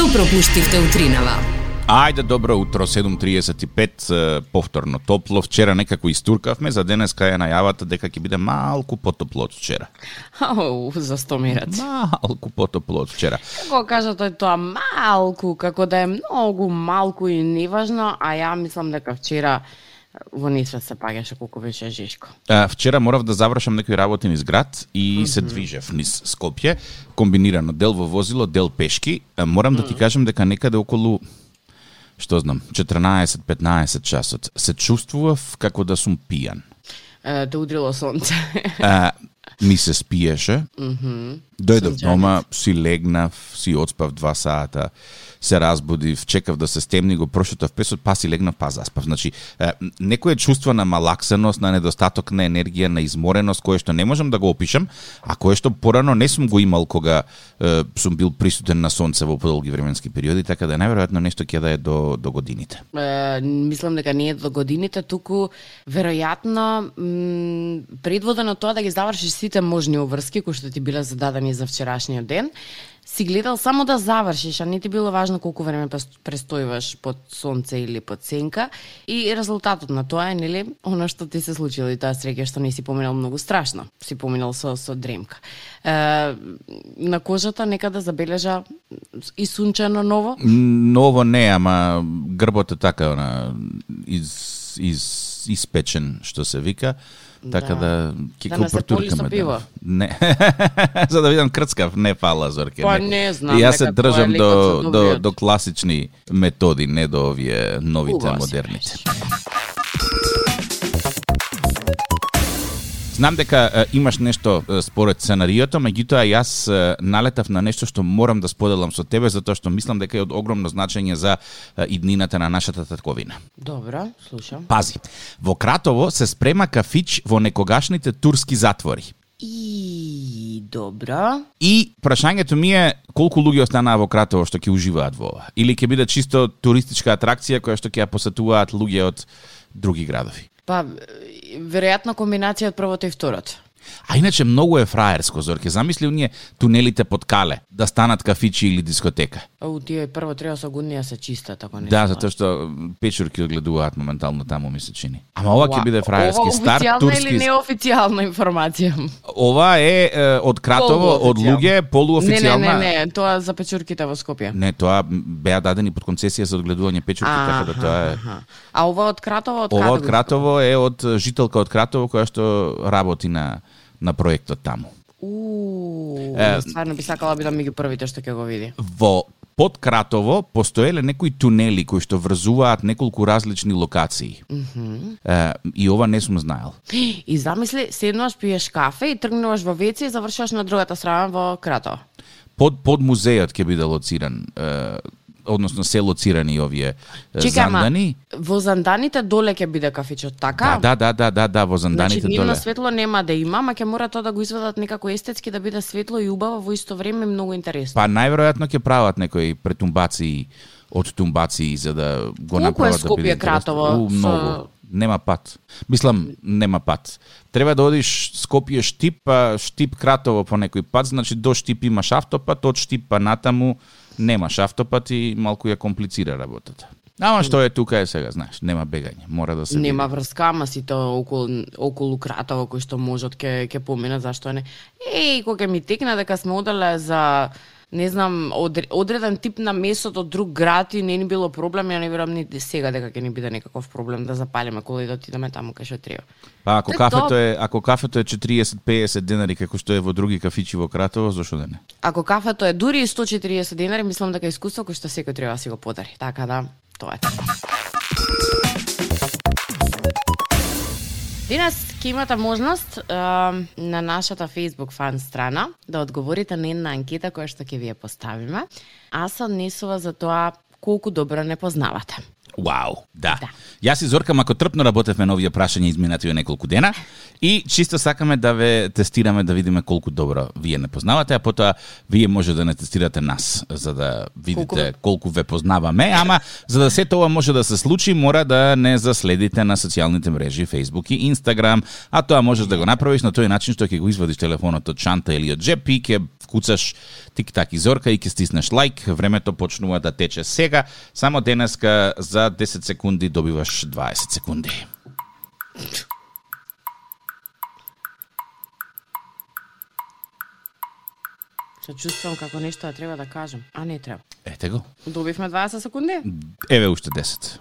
Што пропуштивте утринава? Ајде, добро утро, 7.35, повторно топло. Вчера некако истуркавме, за денеска е најавата дека ќе биде малку потопло од вчера. Ау, за 100 мерат. Малку потопло од вчера. Како кажа тој тоа малку, како да е многу малку и неважно, а ја мислам дека вчера во несвет се паѓаше колку беше жешко. А, вчера морав да завршам некои работи низ град и mm -hmm. се движев низ Скопје, комбинирано дел во возило, дел пешки. А, морам mm -hmm. да ти кажам дека некаде околу што знам, 14-15 часот, се чувствував како да сум пијан. Е, да удрило сонце. А, ми се спиеше. Mm -hmm. Дојдов дома, си легнав, си одспав два сата се разбудив, чекав да се стемни, го прошетав песот, па си легнав, па заспав. Значи, некое чувство на малаксеност, на недостаток на енергија, на измореност, кое што не можам да го опишам, а кое што порано не сум го имал кога е, сум бил присутен на сонце во подолги временски периоди, така да најверојатно нешто ќе да е до, до годините. Е, мислам дека не е до годините, туку веројатно предводено тоа да ги завршиш сите можни обврски кои што ти биле зададени за вчерашниот ден, си гледал само да завршиш, а не ти било важно колку време престојуваш под сонце или под сенка и резултатот на тоа е нели она што ти се случило и таа среќа што не си поминал многу страшно, си поминал со со дремка. Е, на кожата нека да забележа и сунчено ново? Ново не, ама грбот така е така она из из испечен што се вика Така да, да ќе да се поли со пиво. Не. За да видам крцкав, не фала Зорке. Па не знам. И јас се држам до, до, до класични методи, не до овие новите модерните. Знам дека е, имаш нешто е, според сценариото, меѓутоа јас е, налетав на нешто што морам да споделам со тебе затоа што мислам дека е од огромно значење за е, иднината на нашата татковина. Добро, слушам. Пази. Во Кратово се спрема кафич во некогашните турски затвори. И добро. И прашањето ми е колку луѓе останаа во Кратово што ќе уживаат во ова или ќе биде чисто туристичка атракција која што ќе ја посетуваат луѓе од други градови. Па, веројатно комбинација од првото и второто. А иначе многу е фраерско, Зорке. Замисли оние тунелите под Кале, да станат кафичи или дискотека. Ау, тие прво треба со години се чиста, така не. Да, затоа што печурки одгледуваат моментално таму ми се чини. Ама ова ќе биде фраерски ова стар турски. или неофицијална информација? Ова е, е од Кратово, од луѓе, полуофицијална. Не, не, не, не, тоа за печурките во Скопје. Не, тоа беа дадени под концесија за одгледување печурки, така да тоа е. А ова од Кратово, од Ова од Кратово е од жителка од Кратово која што работи на на проектот таму. Уу, е, стварно би сакала би да меѓу првите што ќе го види. Во под Кратово постоеле некои тунели кои што врзуваат неколку различни локации. Mm -hmm. е, и ова не сум знаел. И замисли, седнуваш, пиеш кафе и тргнуваш во веце и завршуваш на другата страна во Кратово. Под, под музејот ќе биде лоциран е, односно се лоцирани овие Чека, зандани. во занданите доле ќе биде кафичот, така? Да, да, да, да, да, во занданите значи, доле. светло нема да има, ама ќе мора тоа да го изведат некако естетски да биде светло и убаво во исто време многу интересно. Па најверојатно ќе прават некои претумбации од тумбаци за да го Колку направат е Скопје, да биде Кратово? У, многу. Со... Нема пат. Мислам, нема пат. Треба да одиш Скопје Штип, а Штип Кратово по некој пат, значи до Штип имаш автопат, од Штип па натаму немаш автопат и малку ја комплицира работата. Ама што е тука е сега, знаеш, нема бегање, мора да се Нема врска, ама сите околу околу кратово кои што можат ке ке поминат, зашто не? Еј, кога ми текна дека сме оделе за не знам, одреден тип на месот од друг град и не ни било проблем, ја не верувам ни сега дека ќе ни биде некаков проблем да запалиме кола и да отидеме таму кај што треба. Па ако кафето е ако кафето е 40-50 денари како што е во други кафичи во Кратово, зошто да не? Ако кафето е дури 140 денари, мислам дека е искуство кој што секој треба да си го подари. Така да, тоа е. Денес ќе имате можност е, на нашата Facebook фан страна да одговорите на една анкета која што ќе ви ја поставиме. А се однесува за тоа колку добро не познавате. Вау, да. да. Јас и Зорка мако трпно работевме на овие прашања изминативе неколку дена и чисто сакаме да ве тестираме да видиме колку добро вие не познавате, а потоа вие може да не тестирате нас за да видите колку, колку ве познаваме, ама за да се тоа може да се случи, мора да не заследите на социјалните мрежи Facebook и Instagram, а тоа можеш да го направиш на тој начин што ќе го извадиш телефонот од чанта или од джеп и ќе вкуцаш тик-так и зорка и ќе стиснеш лайк, времето почнува да тече сега, само денеска за 10 секунди добиваш 20 секунди. Се чувствувам како нешто да треба да кажам, а не треба. Ете го. Добивме 20 секунди? Еве уште 10.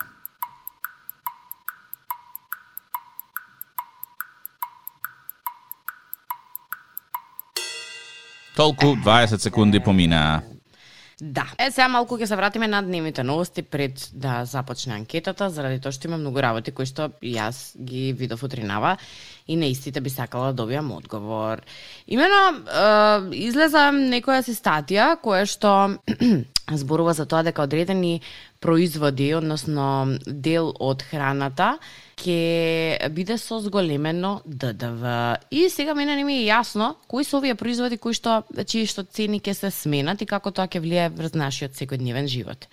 Толку 20 секунди поминаа. Да. Е, сега малку ќе се вратиме на дневните новости пред да започне анкетата, заради тоа што има многу работи кои што јас ги видов утринава и на истите би сакала да добиам одговор. Имено, е, излеза некоја си статија која што зборува за тоа дека одредени производи, односно дел од храната, ќе биде со зголемено ДДВ. И сега мене не ми е јасно кои се овие производи кои што чии што цени ќе се сменат и како тоа ќе влијае врз нашиот секојдневен живот.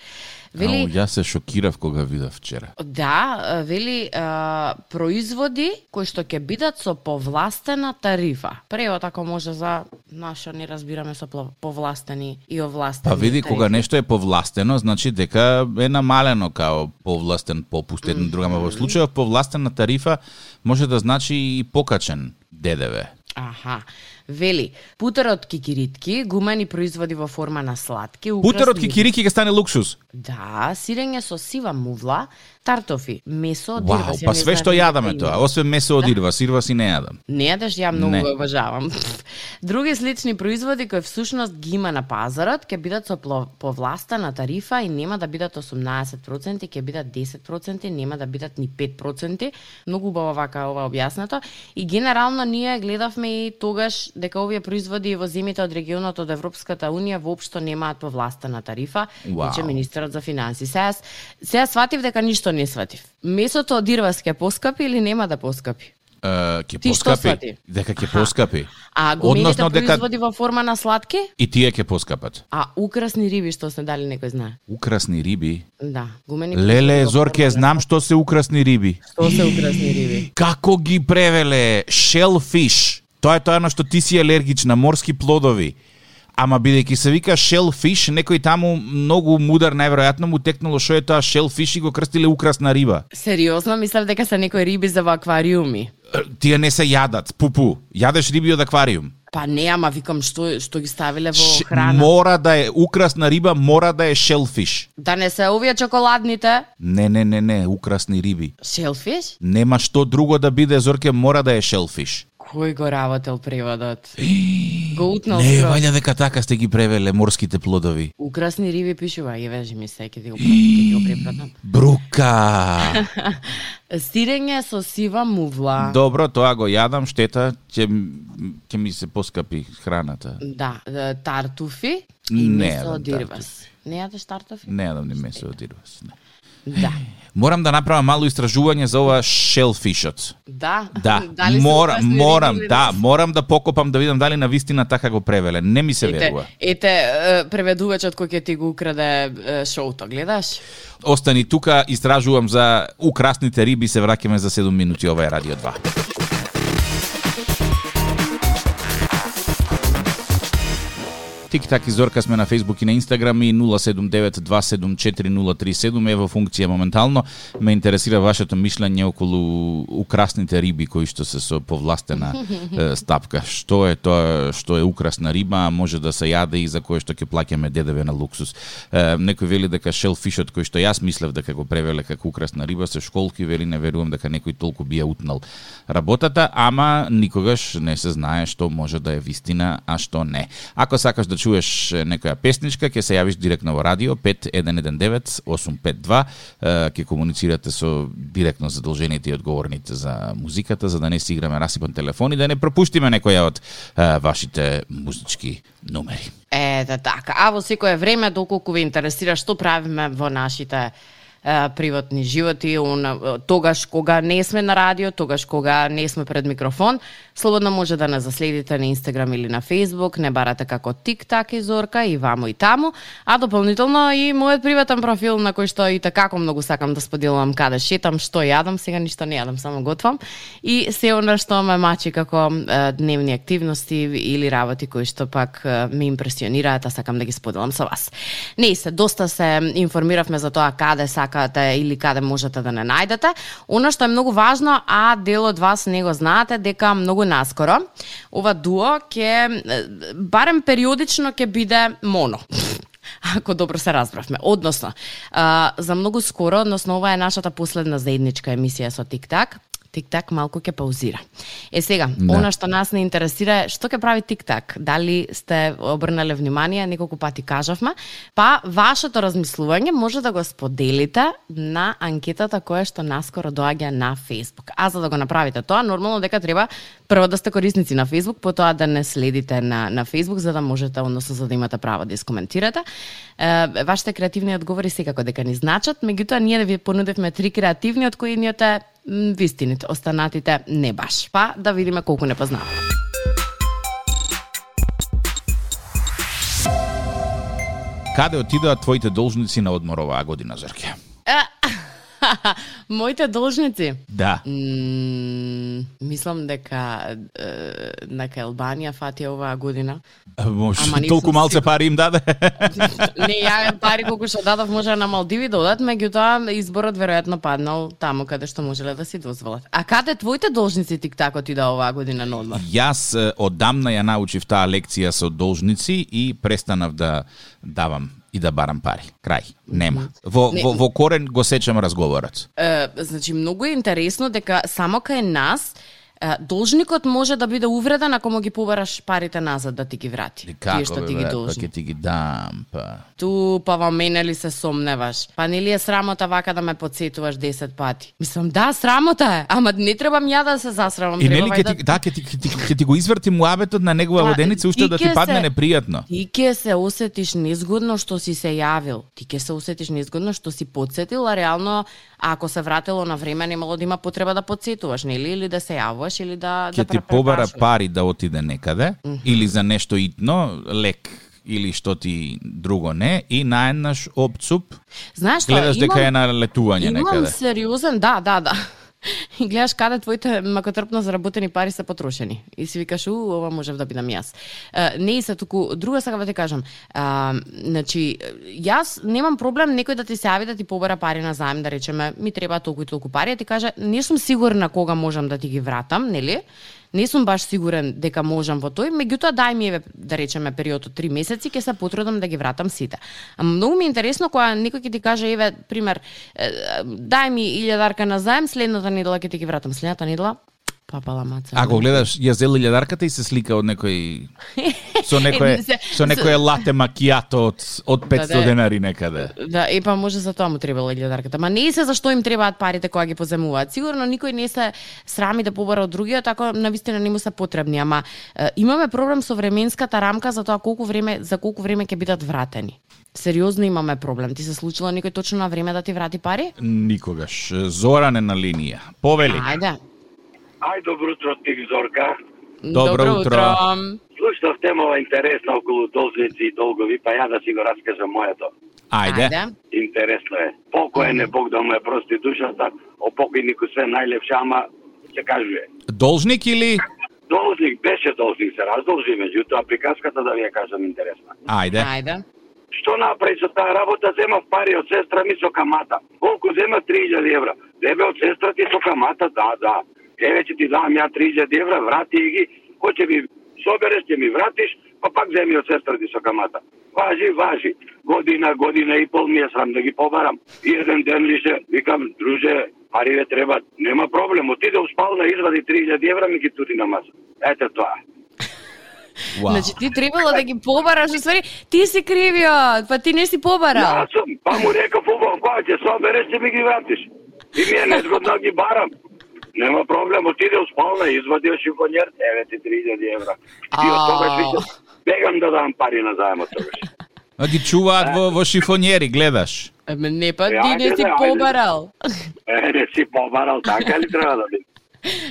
Вели, Ау, јас се шокирав кога видов вчера. Да, вели а, производи кои што ќе бидат со повластена тарифа. Превод ако може за нашо не разбираме со повластени и овластени. Па види тарифи. кога нешто е повластено, значи дека е намалено као повластен попуст една друга, во случајот повластена тарифа може да значи и покачен ДДВ. Аха. Вели, путерот кикиритки, гумени производи во форма на сладки, Путерот кикирики ќе стане луксус. Да, сирење со сива мувла, тартофи, месо од Вау, ирвас. па све што јадаме тоа, освен месо од ирвас, ирвас и не јадам. Не јадеш, ја многу го обожавам. Други слични производи кои всушност ги има на пазарот, ќе бидат со пло- повластена тарифа и нема да бидат 18%, ќе бидат 10%, нема да бидат ни 5%. Многу убаво вака ова објаснато. И генерално ние гледавме и тогаш дека овие производи во земјите од регионот од Европската Унија воопшто немаат повластена тарифа, Вау. рече министерот за финанси. Сега, сега сватив дека ништо не сватив. Месото од ирвас ќе поскапи или нема да поскапи? Е, ќе поскапи. Дека ќе поскапи. А гумените дека производи во форма на сладки? и тие ќе поскапат. А украсни риби што сме дали некој знае? Украсни риби. Да, гумени Леле, Зорке, знам што се украсни риби. Што се украсни риби? Како ги превеле? Shellfish. Тоа е тоа на што ти си алергична, морски плодови. Ама бидејќи се вика shellfish, некој таму многу мудар најверојатно му текнало што е тоа shellfish и го крстиле украсна риба. Сериозно, мислев дека се некои риби за во аквариуми. Тие не се јадат, пупу. Јадеш риби од аквариум. Па не, ама викам што што ги ставиле во Ш- храна. Мора да е украсна риба, мора да е shellfish. Да не се овие чоколадните? Не, не, не, не, украсни риби. Shellfish? Нема што друго да биде, Зорке, мора да е shellfish. Кој го работел преводот? го утнал Не, вајде дека така сте ги превеле морските плодови. Украсни риби пишува, ја вежи ми се, ќе ти го, препратам. Брука! Сирење со сива мувла. Добро, тоа го јадам, штета, ќе, ќе ми се поскапи храната. Да, тартуфи и Не месо од ирвас. Не јадеш тартуфи? Не јадам ни месо од ирвас. Не. Да. Морам да направам мало истражување за ова shellfishот. Да. Да, Дали морам, или да, морам да покопам да видам дали на вистина така го превеле. Не ми се Ете, верува. ете, преведувачот кој ќе ти го украде шоуто, гледаш? Остани тука, истражувам за украсните риби, се враќаме за 7 минути, ова е Радио 2. Тик-так и Зорка сме на Facebook и на Instagram и 079274037 е во функција моментално. Ме интересира вашето мишлење околу украсните риби кои што се со повластена е, стапка. Што е тоа што е украсна риба, може да се јаде и за кое што ќе плаќаме ДДВ на луксус. Е, некој вели дека шелфишот кој што јас мислев дека го превеле како украсна риба се школки, вели не верувам дека некој толку би ја утнал работата, ама никогаш не се знае што може да е вистина, а што не. Ако сакаш да чуеш некоја песничка, ќе се јавиш директно во радио 5119 852, ќе комуницирате со директно задолжените и одговорните за музиката, за да не си играме расипан телефон и да не пропуштиме некоја од вашите музички номери. Е, да така. А во секое време, доколку ве интересира што правиме во нашите приватни животи, он, тогаш кога не сме на радио, тогаш кога не сме пред микрофон, слободно може да не заследите на Инстаграм или на Фейсбук, не барате како Тик-так и Зорка и вамо и таму, а дополнително и мојот приватен профил на кој што и така многу сакам да споделувам каде шетам, што јадам, сега ништо не јадам, само готвам. И се она што ме мачи како дневни активности или работи кои што пак ме импресионираат, а сакам да ги споделам со вас. Не се, доста се информиравме за тоа каде сакате или каде можете да не најдете. Оно што е многу важно, а дел од вас не го знаете, дека многу наскоро ова дуо ќе барем периодично ќе биде моно ако добро се разбравме. Односно, а, за многу скоро, односно ова е нашата последна заедничка емисија со Тик-так, Тик-так малку ќе паузира. Е сега, да. она што нас не интересира е што ќе прави Тик-так. Дали сте обрнале внимание, неколку пати кажавме, па вашето размислување може да го споделите на анкетата која што наскоро доаѓа на Facebook. А за да го направите тоа, нормално дека треба прво да сте корисници на Facebook, потоа да не следите на на Facebook за да можете, односно за да имате право да искоментирате. Е, вашите креативни одговори секако дека ни значат, меѓутоа ние да ви понудевме три креативни од кои нијате вистините, останатите не баш. Па да видиме колку не познаваме. Каде отидоа твоите должници на одмор оваа година, Зорке? Моите должници? Да. М, мислам дека на Албанија фати оваа година. Може, толку малце пари им даде? не, ја пари колку што дадов може на Малдиви да одат, меѓутоа изборот веројатно паднал таму каде што можеле да си дозволат. А каде твоите должници тик тако ти да оваа година на одмор? Јас одамна ја научив таа лекција со должници и престанав да давам и да барам пари. Крај. Нема. Во, Не, во, во корен го сечам разговорот. Е, значи, многу е интересно дека само кај нас должникот може да биде увреден ако му ги побараш парите назад да ти ги врати. И како, тие што ти ги должи. Па ти ги дам, па. Ту па во мене ли се сомневаш? Па нели е срамота вака да ме подсетуваш 10 пати? Мислам, да, срамота е, ама не требам ја да се засрамам. И нели ќе да... ти, да, ќе ти, ќе ти, ти го изврти муабетот на негова да, воденица уште да ти падне се, непријатно. Ти ќе се осетиш незгодно што си се јавил. Ти ќе се осетиш незгодно што си подсетил, а реално ако се вратило на време немало да има потреба да подсетуваш, нели или да се јавуваш купуваш или да ќе да ти побара пари да отиде некаде mm -hmm. или за нешто итно, лек или што ти друго не и наеднаш опцуп Знаеш што, гледаш дека е на летување имам некаде. Имам сериозен, да, да, да. и гледаш каде твоите макотрпно заработени пари се потрошени. И си викаш, у, ова можев да бидам јас. Не и се туку, друга сега да ти кажам, а, значи, јас немам проблем некој да ти се јави да ти побара пари на заем, да речеме, ми треба толку и толку пари, а ти каже, не сум сигурна кога можам да ти ги вратам, нели? Не сум баш сигурен дека можам во тој, меѓутоа дај ми еве да речеме период од 3 месеци ќе се потрудам да ги вратам сите. А многу ми е интересно кога некој ќе ти каже еве пример дај ми илјадарка на заем, следната недела ќе ти ги вратам, следната недела Папала маца. Ако гледаш, ја зел илјадарката и се слика од некој со некој со некој лате макијато од од 500 да, да, денари некаде. Да, и па може за тоа му требала илјадарката. Ма не се зашто им требаат парите кога ги поземуваат. Сигурно никој не се срами да побара од другиот, така навистина не му се потребни, ама е, имаме проблем со временската рамка за тоа колку време за колку време ќе бидат вратени. Сериозно имаме проблем. Ти се случило некој точно на време да ти врати пари? Никогаш. Зоран е на линија. Повели. Ајде. Ај, добро утро, ти Зорка. Добро, добро утро. Слушав темова интересна околу должници и долгови, па ја да си го раскажам моето. Ајде. Ајде. Интересно е. Покоен е Бог да му е прости душата, о покойнику све најлепше, ама се кажува. Должник или Должник беше должник, се раздолжи, меѓутоа приказката да ви ја кажам интересна. Ајде. Ајде. Што направи со таа работа, зема пари од сестра ми со камата. Колку зема 3000 евра. Дебе од сестра ти со камата, да, да еве ќе ти дам ја 30 евра, врати ги, кој ќе ми собереш, ќе ми вратиш, па пак земи од сестра ти со камата. Важи, важи. Година, година и пол ми е срам да ги побарам. И еден ден ли се, викам, друже, париве треба, нема проблем, отиде у спална, извади 30 евра, ми ги туди на маса. Ете тоа. Wow. Значи ти требало да ги побараш, ствари ти си кривиот, па ти не си побарал. Јас сум, па му рекав, кога ќе собереш, ќе ми ги вратиш. И ми е незгодно да ги барам. Нема проблем, отиде у спална, извади шифонер, 9.000 евра. И од тогаш виќе бегам да дам пари на заемот тогаш. А ги чуваат во, во шифонери, гледаш? Еме, не па, ти не си побарал. Е, не си побарал, така ли треба да биде?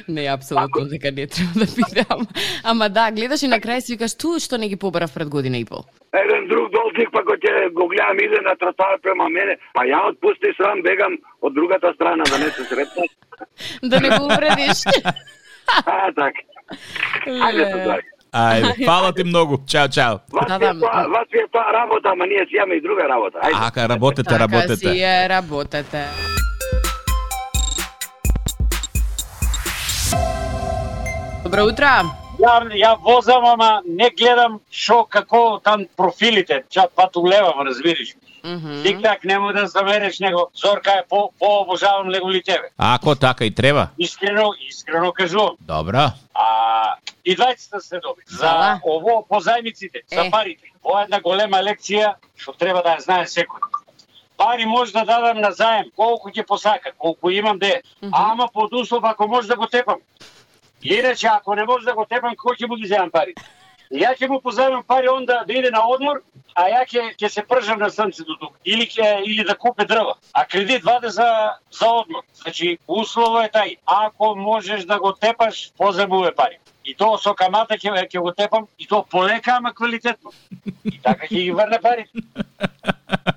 Не, апсолутно дека не треба да биде. Ама, ама да, гледаш и на крај си викаш ту што не ги побарав пред година и пол. Еден друг долтик па кој ќе го гледам иде на тротоар према мене, па ја отпусти срам бегам од другата страна да не се сретнам. да не го увредиш. а, така. Ајде така. Ајде, фала ти многу. Чао, чао. Вас Да, ви е да. тоа, вас ви е тоа работа, ама ние си имаме и друга работа. Ајде. Ака, работете, Така работете. си е, работете. Добро утро. Ја, ја возам, ама не гледам шо како там профилите, чат пат улевам, разбираш. Мгм. Тик так нема да замереш него. Зорка е по по обожавам него ли тебе. Ако така и треба. Искрено, искрено кажувам. Добра. А и двајцата се добри. За ово по зајмиците, за Е. парите. Ова е една голема лекција што треба да ја знае секој. Пари може да дадам на заем, колку ќе посака, колку имам де. Ама под услов ако може да го тепам. Иначе ако не може да го тепам, кој ќе му ги земам пари? Ја ќе му позајмам пари онда да иде на одмор, а ја ќе ќе се пржам на сонцето тук или ќе или да купе дрва. А кредит ваде за за одмор. Значи условот е тај. Ако можеш да го тепаш, позајмуве пари. И тоа со камата ќе ќе го тепам и тоа полека, ама квалитетно. И така ќе ги врне пари.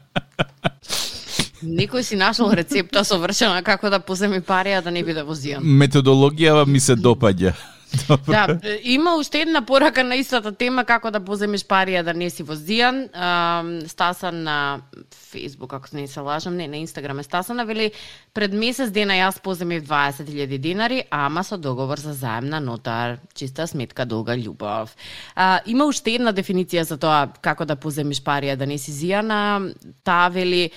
Некој си нашол рецепта совршена како да поземи пари, а да не биде да возијан. Методологија ми се допаѓа. Добро. Да, има уште една порака на истата тема како да поземеш пари да не си возијан. Стасан на Facebook, ако не се лажам, не, на Инстаграм е Стасана, вели пред месец дена јас поземив 20.000 динари, ама со договор за заем на нотар, чиста сметка долга љубов. А, има уште една дефиниција за тоа како да поземиш пари да не си зијана. Таа вели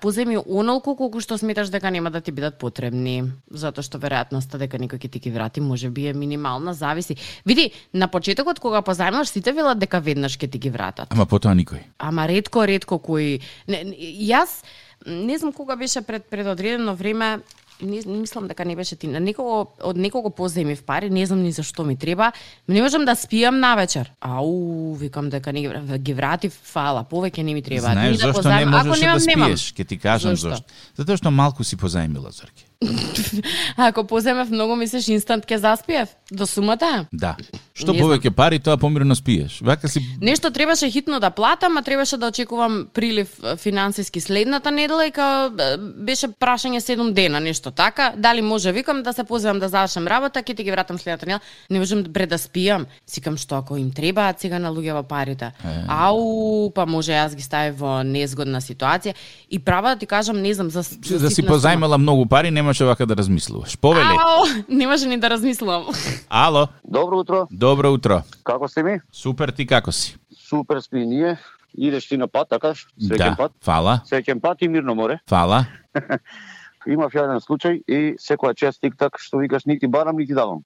поземи онолку колку што сметаш дека нема да ти бидат потребни, затоа што веројатноста дека некој ќе ти ги врати може би е минимална, зависи. Види, на почетокот кога позајмаш сите велат дека веднаш ќе ти ги вратат. Ама потоа никој. Ама ретко, ретко кој... Не, јас не знам кога беше пред пред одредено време не, не мислам дека не беше ти. На некого од некого поземив пари, не знам ни за што ми треба. Не можам да спијам навечер. Ау, викам дека не ги, вра- ги вратив, фала, повеќе не ми треба. Знаеш да зашто не позајмам. Ако можеш немам, да спиеш? Ке ти кажам Зошто? зашто. Затоа што малку си позајмила, Зорке. Ако поземев многу, мислиш инстант ќе заспиев? До сумата? Да. Што Не повеќе пари, тоа помирно спиеш. Вака си Нешто требаше хитно да платам, а требаше да очекувам прилив е, финансиски следната недела и као е, беше прашање 7 дена, нешто така. Дали може, викам, да се позивам да завршам работа, ќе ти ги вратам следната недела. Не можам пред да спијам. Сикам што ако им требаат сега на луѓе во парите. Ау, па може јас ги ставив во незгодна ситуација. И права да ти кажам, не знам, за, за да си позајмала многу пари, немаше вака да размислуваш. Повеле. Ау, не може ни да размислувам. Ало. Добро утро, Добро утро. како сте ми? Супер, ти како си? Супер сме ние. Идеш ти на пат, така? Среќен да. пат. Фала. Среќен пат и мирно море. Фала. Имав еден случај и секоја чест тик-так што викаш нити барам, нити давам.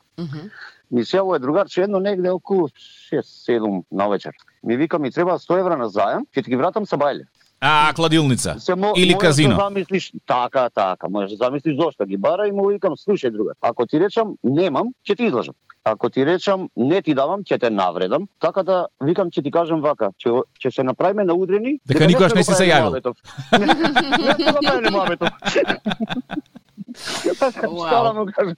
Ми се е другарче едно негде околу 6-7 на вечер. Ми вика ми треба 100 евра на заем, ќе ти ги вратам са бајле. А, кладилница. Се мо, Или можеш казино. Да замислиш, така, така, можеш да замислиш зошто ги бара и му викам, слушај другар, ако ти речам немам, ќе ти излажам. Ако ти речам не ти давам, ќе те навредам. Така да викам ќе ти кажам вака, ќе ќе се направиме на удрени. Дека никогаш не си се јавил. Не, не сме го правиле муабетов. Вау. Стара му кажа,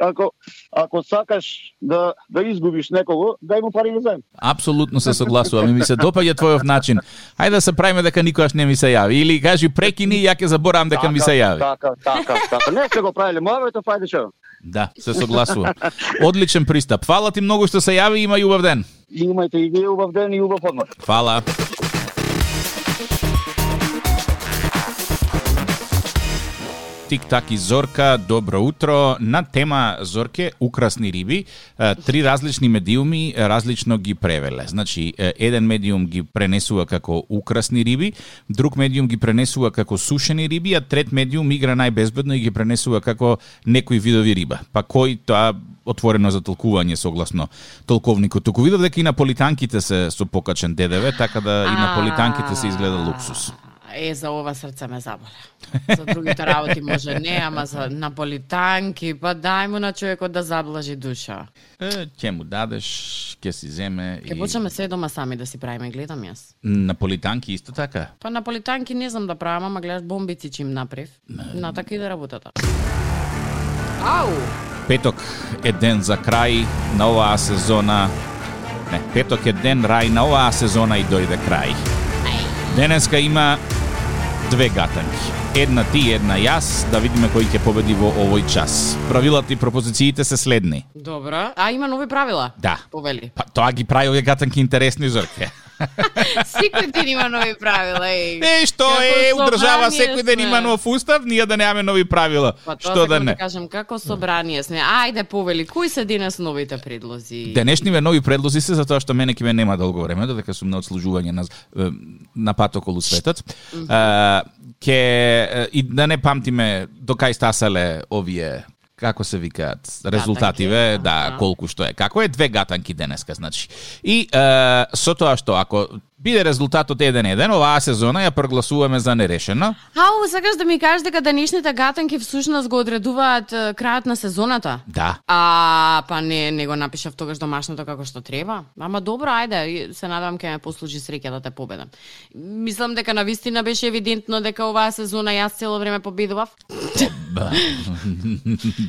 ако ако сакаш да да изгубиш некого, дај му пари да заем. Апсолутно се согласувам и ми се допаѓа твојов начин. Хајде да се правиме дека никогаш не ми се јави или кажи прекини и ја ќе заборавам дека ми се јави. Така, така, така. Не сме го правиле муабетов, ајде што. Да, се согласувам. Одличен пристап. Фала ти многу што се јави и има и убав ден. Имајте и вие убав ден и убав одмор. Фала. Тик-так и Зорка, добро утро. На тема Зорке, украсни риби, три различни медиуми различно ги превеле. Значи, еден медиум ги пренесува како украсни риби, друг медиум ги пренесува како сушени риби, а трет медиум игра најбезбедно и ги пренесува како некои видови риба. Па кој тоа отворено за толкување согласно толковникот. Туку видов дека и на политанките се со покачен ДДВ, така да и на политанките се изгледа луксус. Е, за ова срце ме заболя. За другите работи може не, ама за наполитанки, па дај му на човекот да заблажи душа. Е, ќе му дадеш, ќе си земе Ке почнеме се дома сами да си правиме, гледам јас. Наполитанки исто така. Па наполитанки не знам да правам, ама гледаш бомбици чим направив. На така иде работата. Ау! Петок е ден за крај на оваа сезона. Не, петок е ден рај на оваа сезона и дојде крај. Денеска има две гатанки. Една ти, една јас, да видиме кој ќе победи во овој час. Правилата и пропозициите се следни. Добро. А има нови правила? Да. Повели. Па тоа ги прави овие гатанки интересни зорке. Секој ден има нови правила, еј. Е, што Како е, у држава секој ден има нов устав, ние да немаме нови правила. Па тоа што сакам да не? кажам, како собрание сме. Ајде, повели, кои се денес новите предлози? Денешниве нови предлози се затоа што мене ќе ме нема долго време, додека сум на одслужување на е, на пат околу светот. Е, Ке е, и да не памтиме до кај стасале овие како се викаат резултативе, Гатанки, да, аха. колку што е. Како е две гатанки денеска, значи. И е, со тоа што ако биде резултатот 1-1, оваа сезона ја прогласуваме за нерешена. Ау, сакаш да ми кажеш дека денешните гатанки всушност го одредуваат крајот на сезоната? Да. А, па не, не го напишав тогаш домашното како што треба. Ама добро, ајде, се надевам ќе ме послужи среќа да те победам. Мислам дека на вистина беше евидентно дека оваа сезона јас цело време победував.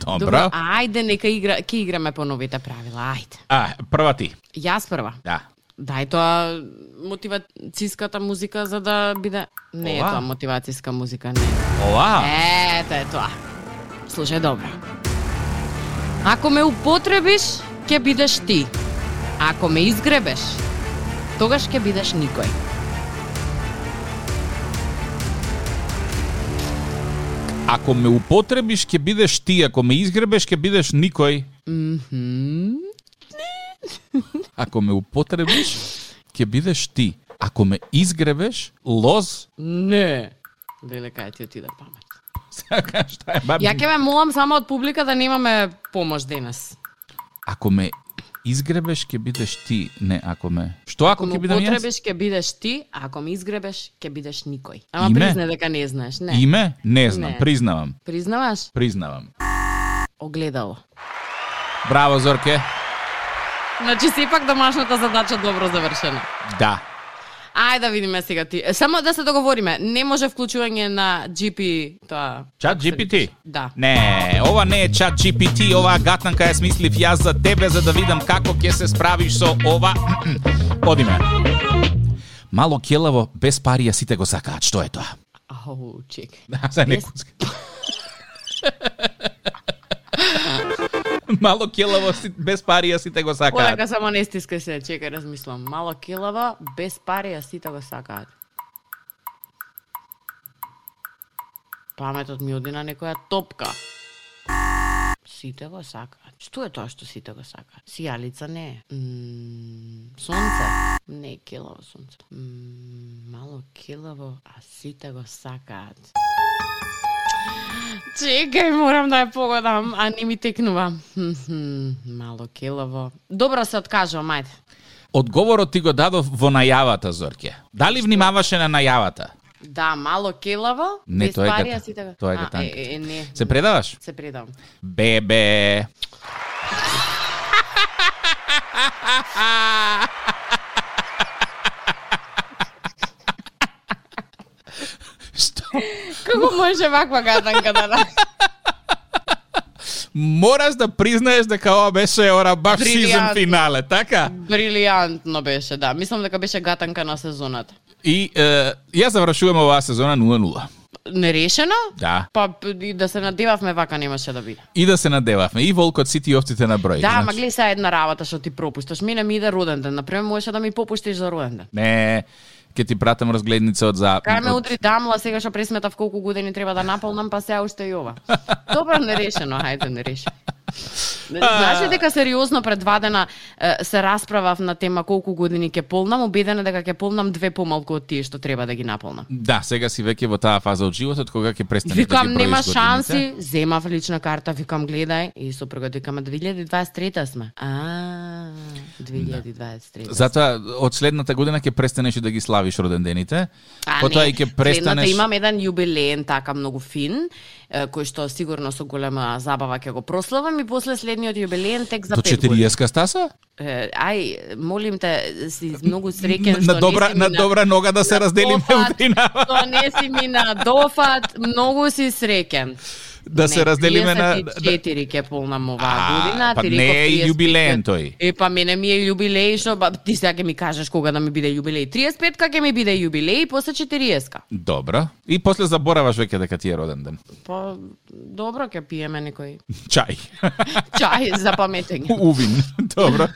Добро. ајде, нека игра, ќе играме по новите правила, ајде. А, прва ти. Јас прва. Да. Дај тоа мотивацијската музика за да биде... Не е Ова? тоа мотивацијска музика, не. Ова. Ето е тоа. Слушај добро. Ако ме употребиш, ќе бидеш ти. Ако ме изгребеш, тогаш ќе бидеш никој. Ако ме употребиш, ќе бидеш ти, ако ме изгребеш, ќе бидеш никој. Мгм. Ако ме употребиш, ќе бидеш ти. Ако ме изгребеш, лоз, Не. Леле, кај ти отиде памет. Šta е, баби? Ја ќе ме молам само од публика да немаме помош денес. Ако ме изгребеш, ќе бидеш ти. Не, ако ме... Што ако, Ако ќе бидам јас? употребиш, ќе бидеш ти, а ако ме изгребеш, ќе бидеш никој. Ама Име? признај дека не знаеш, не. Име? Не знам, Не. признавам. Признаваш? Признавам. Огледало. Браво, Зорке. Значи, сепак домашната задача добро завршена. Да. Ајде да видиме сега ти. Е, Само да се договориме, не може вклучување на GP тоа. Чат GPT? Да. Не, ова не е чат GPT, оваа гатанка ја смислив јас за тебе за да видам како ќе се справиш со ова. Одиме. Мало келаво, без пари сите го сакаат. Што е тоа? Ау, чек. Да, за Без- некој. Мало келаво, без парија сите го сакаат. Полека само не стискај се, чекај, размислам. Мало килава, без пари, а сите го сакаат. Паметот ми оди на некоја топка. Сите го сакаат. Што е тоа што сите го сакаат? Сијалица не е. М, сонце. Не е келаво сонце. М, мало келаво, а сите го сакаат. Чекај, морам да ја погодам, а не ми текнува. Мало келаво. Добро се откажувам, ајде. Одговорот ти го дадов во најавата, Зорке. Дали внимаваше на најавата? Да, мало келаво, Не, без тоа е пари, гата- а сите го... тоа е А, гатанка. Е, е, не. Се предаваш? Се предавам. Бебе. Што? Како може ваква гатанка да? Мораш да признаеш дека ова беше ора баш сезон финале, така? Брилијантно беше, да. Мислам дека беше гатанка на сезоната. И е, ја завршувам оваа сезона 0-0. Нерешено? Да. Па и да се надевавме вака немаше да биде. И да се надевавме. И волкот сите овците на број. Да, значи. гледај сега една работа што ти пропушташ. Мене ми иде роден ден. Например, можеше да ми попуштиш за роден ден. Не, ќе ти пратам разгледница од за... Кај ме удри дамла, сега што пресметав колку години треба да наполнам, па сега уште и ова. Добро, нерешено, хајде, нерешено. Знаеш ли дека сериозно пред два дена се расправав на тема колку години ќе полнам, убедена дека ќе полнам две помалку од тие што треба да ги наполнам. Да, сега си веќе во таа фаза од животот кога ќе престане Викам, да ги броиш нема шанси, земав лична карта, викам, гледај, и сопругот вика, ма 2023 сме. А, 2023. Затоа од следната година ќе престанеш да ги славиш родендените. А, Потоа и ќе Следната престанеш имам еден јубилеен така многу фин, кој што сигурно со голема забава ќе го прославам и после следниот јубилеен тек за до 5 години. 40 стаса? Ај, молим те, си многу среќен На што добра не си на мина добра нога да се на разделиме дофат, утринава. Што не си ми на дофат, многу си среќен. Да се разделиме на 34 ќе полнам оваа година. па не е 35. јубилеен тој. Е, па мене ми е јубилеј, што ба, ти сега ќе ми кажеш кога да ми биде јубилеј. 35-ка ќе ми биде јубилеј, после 40-ка. Добро. И после забораваш веќе дека ти е роден ден. Па, добро ќе пиеме некој Чај. чај за паметење. Увин. Добро.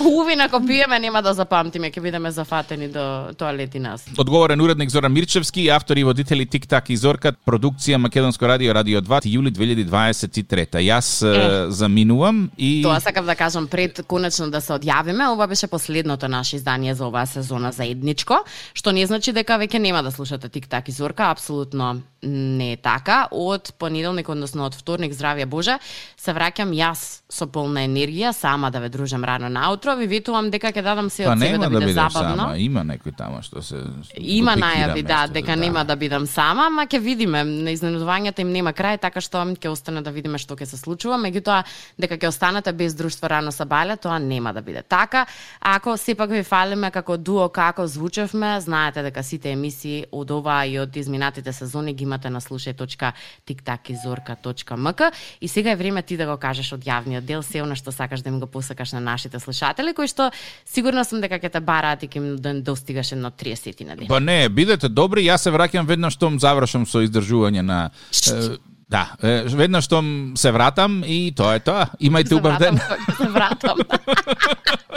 Увин ако пиеме нема да запамтиме, ќе бидеме зафатени до тоалети нас. Одговорен уредник Зоран Мирчевски, автори и водители Тик Так и Зорка, продукција Македонско радио Радио 2, јули 2023. Јас е, заминувам и Тоа сакав да кажам пред конечно да се одјавиме, ова беше последното наше издание за оваа сезона заедничко, што не значи дека веќе нема да слушате Тик Так и Зорка, апсолутно не е така. Од понеделник, односно од вторник, здравје Боже, се враќам јас со полна енергија, сама да ве дружам рано наутро, ви ветувам дека ќе дадам се Па од себе да да биде бидеш забавно. сама, има некој тама што се Има најави, да, дека нема да бидам сама, ама ќе видиме. На изненадувањата им нема крај, така што ќе остане да видиме што ќе се случува. Меѓутоа, дека ќе останете без друштво рано са бале, тоа нема да биде така. Ако сепак ви фалиме како дуо како звучевме, знаете дека сите емисии од оваа и од изминатите сезони ги имате на slušaj.tiktakizorka.mk и сега е време ти да го кажеш од јавниот дел се она што сакаш да им го посакаш на нашите слушатели, кои што сигурно сум дека ќе те бараат и ќе да достигаш едно 30 на ден. Па не, бидете добри, јас се враќам веднаш штом завршам со издржување на е, Да, веднаш штом се вратам и тоа е тоа. Имајте убав ден. вратам, Се вратам.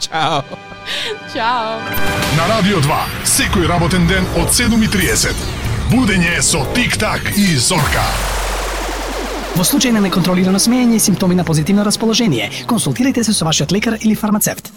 Чао. Чао. На Радио 2, секој работен ден од 7.30. Будење со Тик-так и Зорка. Во случај на неконтролирано смеење и симптоми на позитивно расположение, консултирайте се со вашиот лекар или фармацевт.